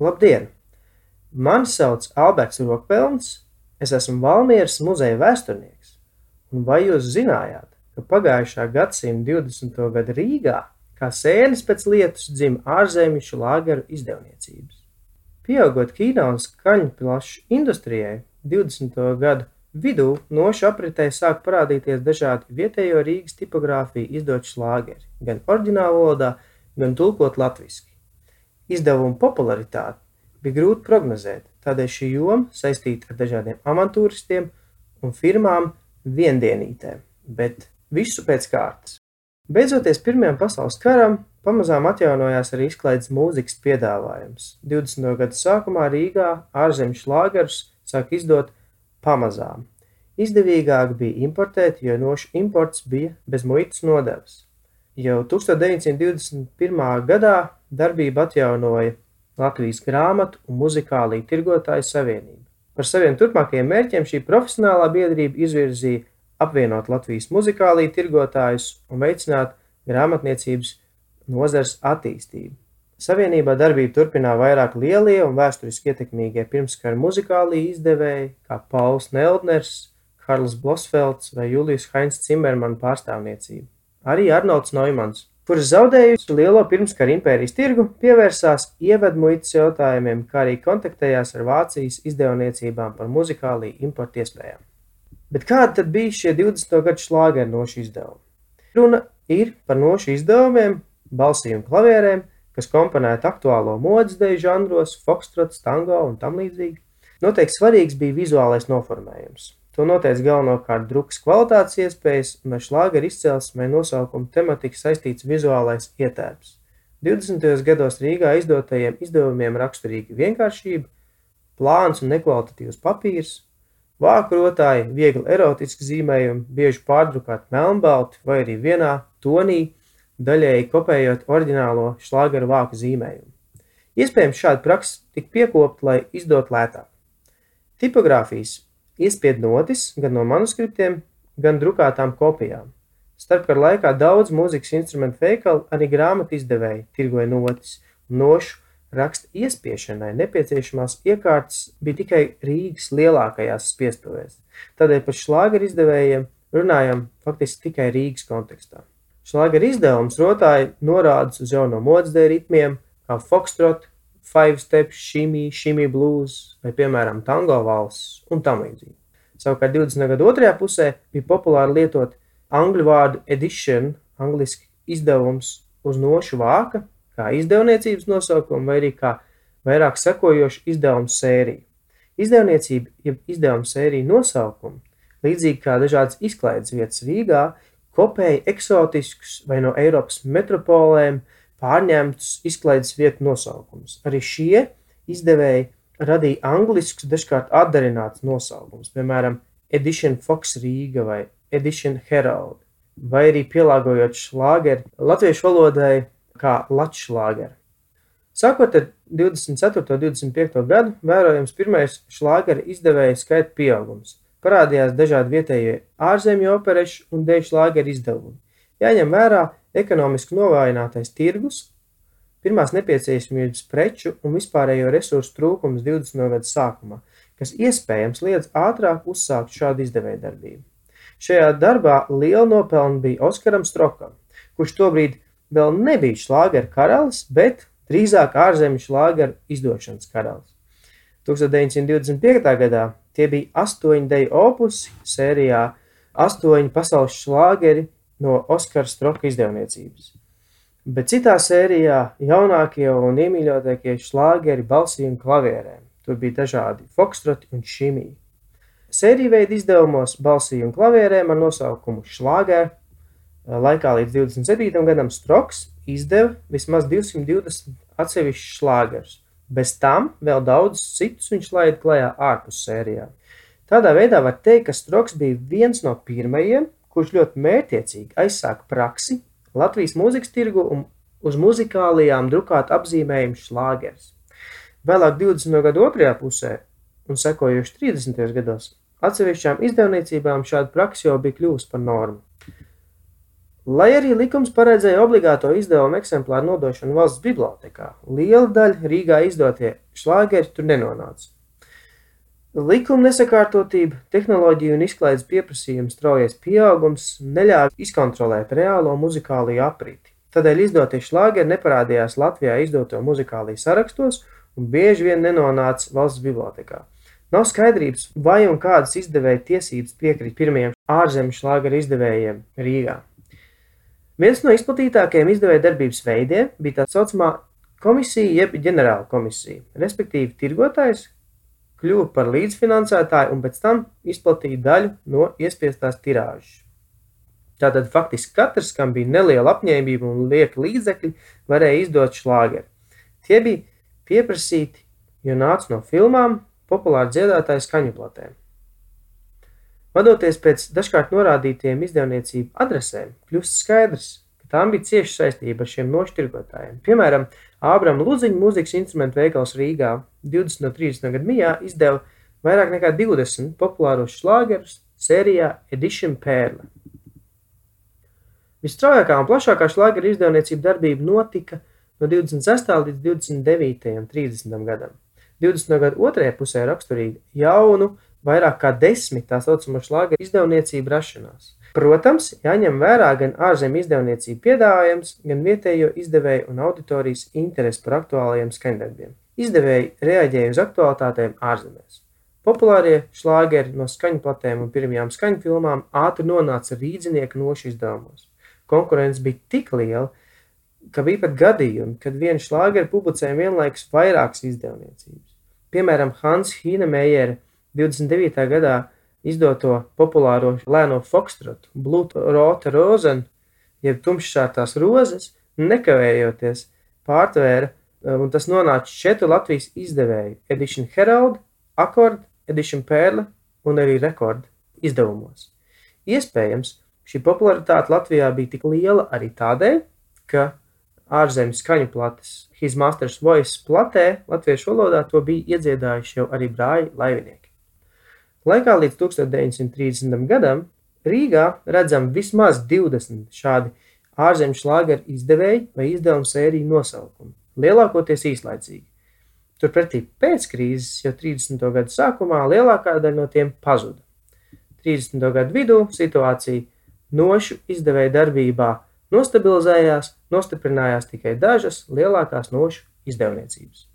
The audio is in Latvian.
Labdien! Mani sauc Alberts Rokpelns, es esmu Valmieras muzeja vēsturnieks. Un vai jūs zinājāt, ka pagājušā gadsimta 20. gada Rīgā kā sēnes pēc lietus dzima ārzemju šlāgeru izdevniecības? Pieaugot kino un skaņplašu industrijai, 20. gadu vidū nošu apritē sāk parādīties dažādi vietējo Rīgas tipogrāfiju izdoti šlāgeri, gan oriģinālu valodā, gan tulkot latviski. Izdevuma popularitāti bija grūti prognozēt, tādēļ šī joma saistīta ar dažādiem avantūristiem un firmām viendienītēm, bet visu pēc kārtas. Beidzoties Pirmajam pasaules karam, pamazām atjaunojās arī izklaides mūzikas piedāvājums. 20. gadu sākumā Rīgā ārzemju šlāgerus sāk izdot pamazām. Izdevīgāk bija importēt, jo nošu imports bija bez muitas nodevas. Jau 1921. gadā darbību atjaunoja Latvijas grāmatu un muzikālī tirgotāju savienība. Par saviem turpmākajiem mērķiem šī profesionālā biedrība izvirzīja apvienot Latvijas muzikālī tirgotājus un veicināt grāmatniecības nozars attīstību. Savienībā darbību turpināja vairāk lielie un vēsturiski ietekmīgie pirmskara muzikālī izdevēji, kā Pauls Neldners, Karls Blosfelds vai Julijs Hainz Cimermana pārstāvniecība. Arī Arnolds Noimans, kurš zaudējusi lielo pirmskara impērijas tirgu, pievērsās ievedmuitas jautājumiem, kā arī kontaktējās ar Vācijas izdevniecībām par muzikālī importu iespējām. Bet kādi tad bija šie 20. gadu šlāgeri nošu izdevumi? Runa ir par nošu izdevumiem, balsīm un klavierēm, kas komponēti aktuālo modes deju žanros, fokstrots, tango un tam līdzīgi. Noteikti svarīgs bija vizuālais noformējums. To noteica galvenokārt drukas kvalitātes iespējas un ar šlāgeru izcelsmē nosaukumu tematiku saistīts vizuālais ietērps. 20. gados Rīgā izdotajiem izdevumiem raksturīga vienkāršība, plāns un nekvalitatīvs papīrs, vāku rotāji, viegli erotiski zīmējumi, bieži pārdrukāti melnbalti vai arī vienā tonī, daļēji kopējot oriģinālo šlāgeru vāku zīmējumu. Iespējams, šāda praksa tika piekopta, lai izdot lētāk. Tipogrāfijas Iespiedu notis gan no manuskriptiem, gan drukātām kopijām. Starpkara laikā daudz mūzikas instrumentu veikali, arī grāmatu izdevēji tirgoja notis, un nošu raksta iespiešanai nepieciešamās iekārtas bija tikai Rīgas lielākajās spiestuvēs. Tādēļ par šlāgeru izdevējiem runājam faktiski tikai Rīgas kontekstā. Šlāgeru izdevums rotāji norādes uz jauno modes dēļ ritmiem, kā foxtrot, five step, shimmy, shimmy blues vai, piemēram, tango valsts un tam līdzīgi. Savukārt 20. gadu otrajā pusē bija populāri lietot angļu vārdu edition, angliski izdevums uz nošu vāka, kā izdevniecības nosaukumu, vai arī kā vairāk sekojošu izdevumu sēriju. Izdevniecība, jeb izdevuma sērija nosaukumu, līdzīgi kā dažādas izklaides vietas Rīgā, kopēja eksotiskus vai no Eiropas metropolēm pārņemtus izklaides vietu nosaukumus. Arī šie izdevēji radīja angliskus, dažkārt atdarināts nosaukums, piemēram, Edition Fox Rīga vai Edition Herald, vai arī pielāgojot šlāgeri latviešu valodai kā latšlāgeri. Sākot ar 24. un 25. gadu, vērojams pirmais šlāgera izdevēja skaita pieaugums. Parādījās dažādi vietējie ārzemju operešu un dēļu šlāgera izdevumi. Jāņem vērā ekonomiski novājinātais tirgus, pirmās nepieciešamības preču un vispārējo resursu trūkums 20. gada sākumā, kas iespējams liedz ātrāk uzsākt šādu izdevēju darbību. Šajā darbā liela nopelna bija Oskaram Strokam, kurš tobrīd vēl nebija šlāgera karalis, bet drīzāk ārzemju šlāgera izdošanas karalis. 1925. gadā tie bija astoņi deju opusi sērijā astoņi pasaules šlāgeri no Oskara Stroka izdevniecības. Bet citā sērijā jaunākie un iemīļotākie šlāgeri balsī un klavierēm. Tur bija dažādi fokstroti un šimī. Sēriju veidu izdevumos balsī un klavierēm ar nosaukumu šlāgeri laikā līdz 27. gadam Stroks izdeva vismaz 220 atsevišķus šlāgerus. Bez tam vēl daudzus citus viņš laida klajā ārpus sērijām. Tādā veidā var teikt, ka Stroks bija viens no pirmajiem, kurš ļoti mērķiecīgi aizsāka praksi Latvijas mūzikas tirgu un uz muzikālajām drukāt apzīmējumu šlāgers. Vēlāk 20. gadu otrajā pusē un sekojoši 30. gados atsevišķām izdevniecībām šāda praksa jau bija kļuvusi par normu. Lai arī likums paredzēja obligāto izdevumu eksemplāru nodošanu valsts bibliotekā, liela daļa Rīgā izdotie šlāgeri tur nenonāca. Likuma nesakārtotība, tehnoloģiju un izklaides pieprasījuma straujais pieaugums neļāva izkontrolēt reālo muzikālo apriti. Tādēļ izdotie šlāgeri neparādījās Latvijā izdoto muzikāliju sarakstos un bieži vien nenonāca valsts bibliotekā. Nav skaidrības, vai un kādas izdevēja tiesības piekrīt pirmajiem ārzemju šlāgeru izdevējiem Rīgā. Viens no izplatītākajiem izdevēja darbības veidiem bija tā saucamā komisija jeb ģenerāla komisija, respektīvi tirgotājs kļuva par līdzfinansētāju un pēc tam izplatīja daļu no iespiestās tirāžas. Tātad faktiski katrs, kam bija neliela apņēmība un lieka līdzekļi, varēja izdot šlāgeri. Tie bija pieprasīti, jo nāca no filmām, populāru dziedātāju skaņu platēm. Vadoties pēc dažkārt norādītiem izdevniecību adresēm, kļūst skaidrs, ka tām bija cieša saistība ar šiem nošķirgotājiem. Piemēram, Ābrama Luziņa mūzikas instrumentu veikals Rīgā 20 no 30 gadu mijā izdeva vairāk nekā 20 populārus šlāgerus sērijā Edition Pērle. Visstraujākā un plašākā šlāgera izdevniecība darbība notika no 26. līdz 29. un 30. gadam. 20. gada otrajā pusē raksturīga jaunu, vairāk kā desmit tā saucamo šlāgeru izdevniecību rašanās. Protams, jāņem vērā gan ārzemju izdevniecību piedāvājums, gan vietējo izdevēju un auditorijas interesi par aktuālajiem skaņdarbiem. Izdevēji reaģēja uz aktualitātēm ārzemēs. Populārie šlāgeri no skaņu platēm un pirmajām skaņu filmām ātri nonāca rīdzinieku nošu izdevumos. Konkurence bija tik liela, ka bija pat gadījumi, kad viena šlāgera publicēja vienlaikus vairākas izdevniecības. Piemēram, Hans Hīnemējera 29. gadā izdoto populāro lēno fokstrotu Blut Rota Rozen, jeb tumšsārtās rozes, nekavējoties pārtvēra, un tas nonāca četru Latvijas izdevēju – Edition Herald, Accord, Edition Perle un arī Rekord izdevumos. Iespējams, šī popularitāte Latvijā bija tik liela arī tādēļ, ka ārzemju skaņu plates His Master's Voice platē latviešu valodā to bija iedziedājuši jau arī brāļi laivinieki. Laikā līdz 1930. gadam Rīgā redzam vismaz 20 šādi ārzemju šlāgeru izdevēji vai izdevumu sēriju nosaukumi, lielākoties īslaicīgi. Turpretī pēc krīzes jau 30. gadu sākumā lielākā daļa no tiem pazuda. 30. gadu vidū situācija nošu izdevēja darbībā Nostabilizējās, nostiprinājās tikai dažas lielākās nošu izdevniecības.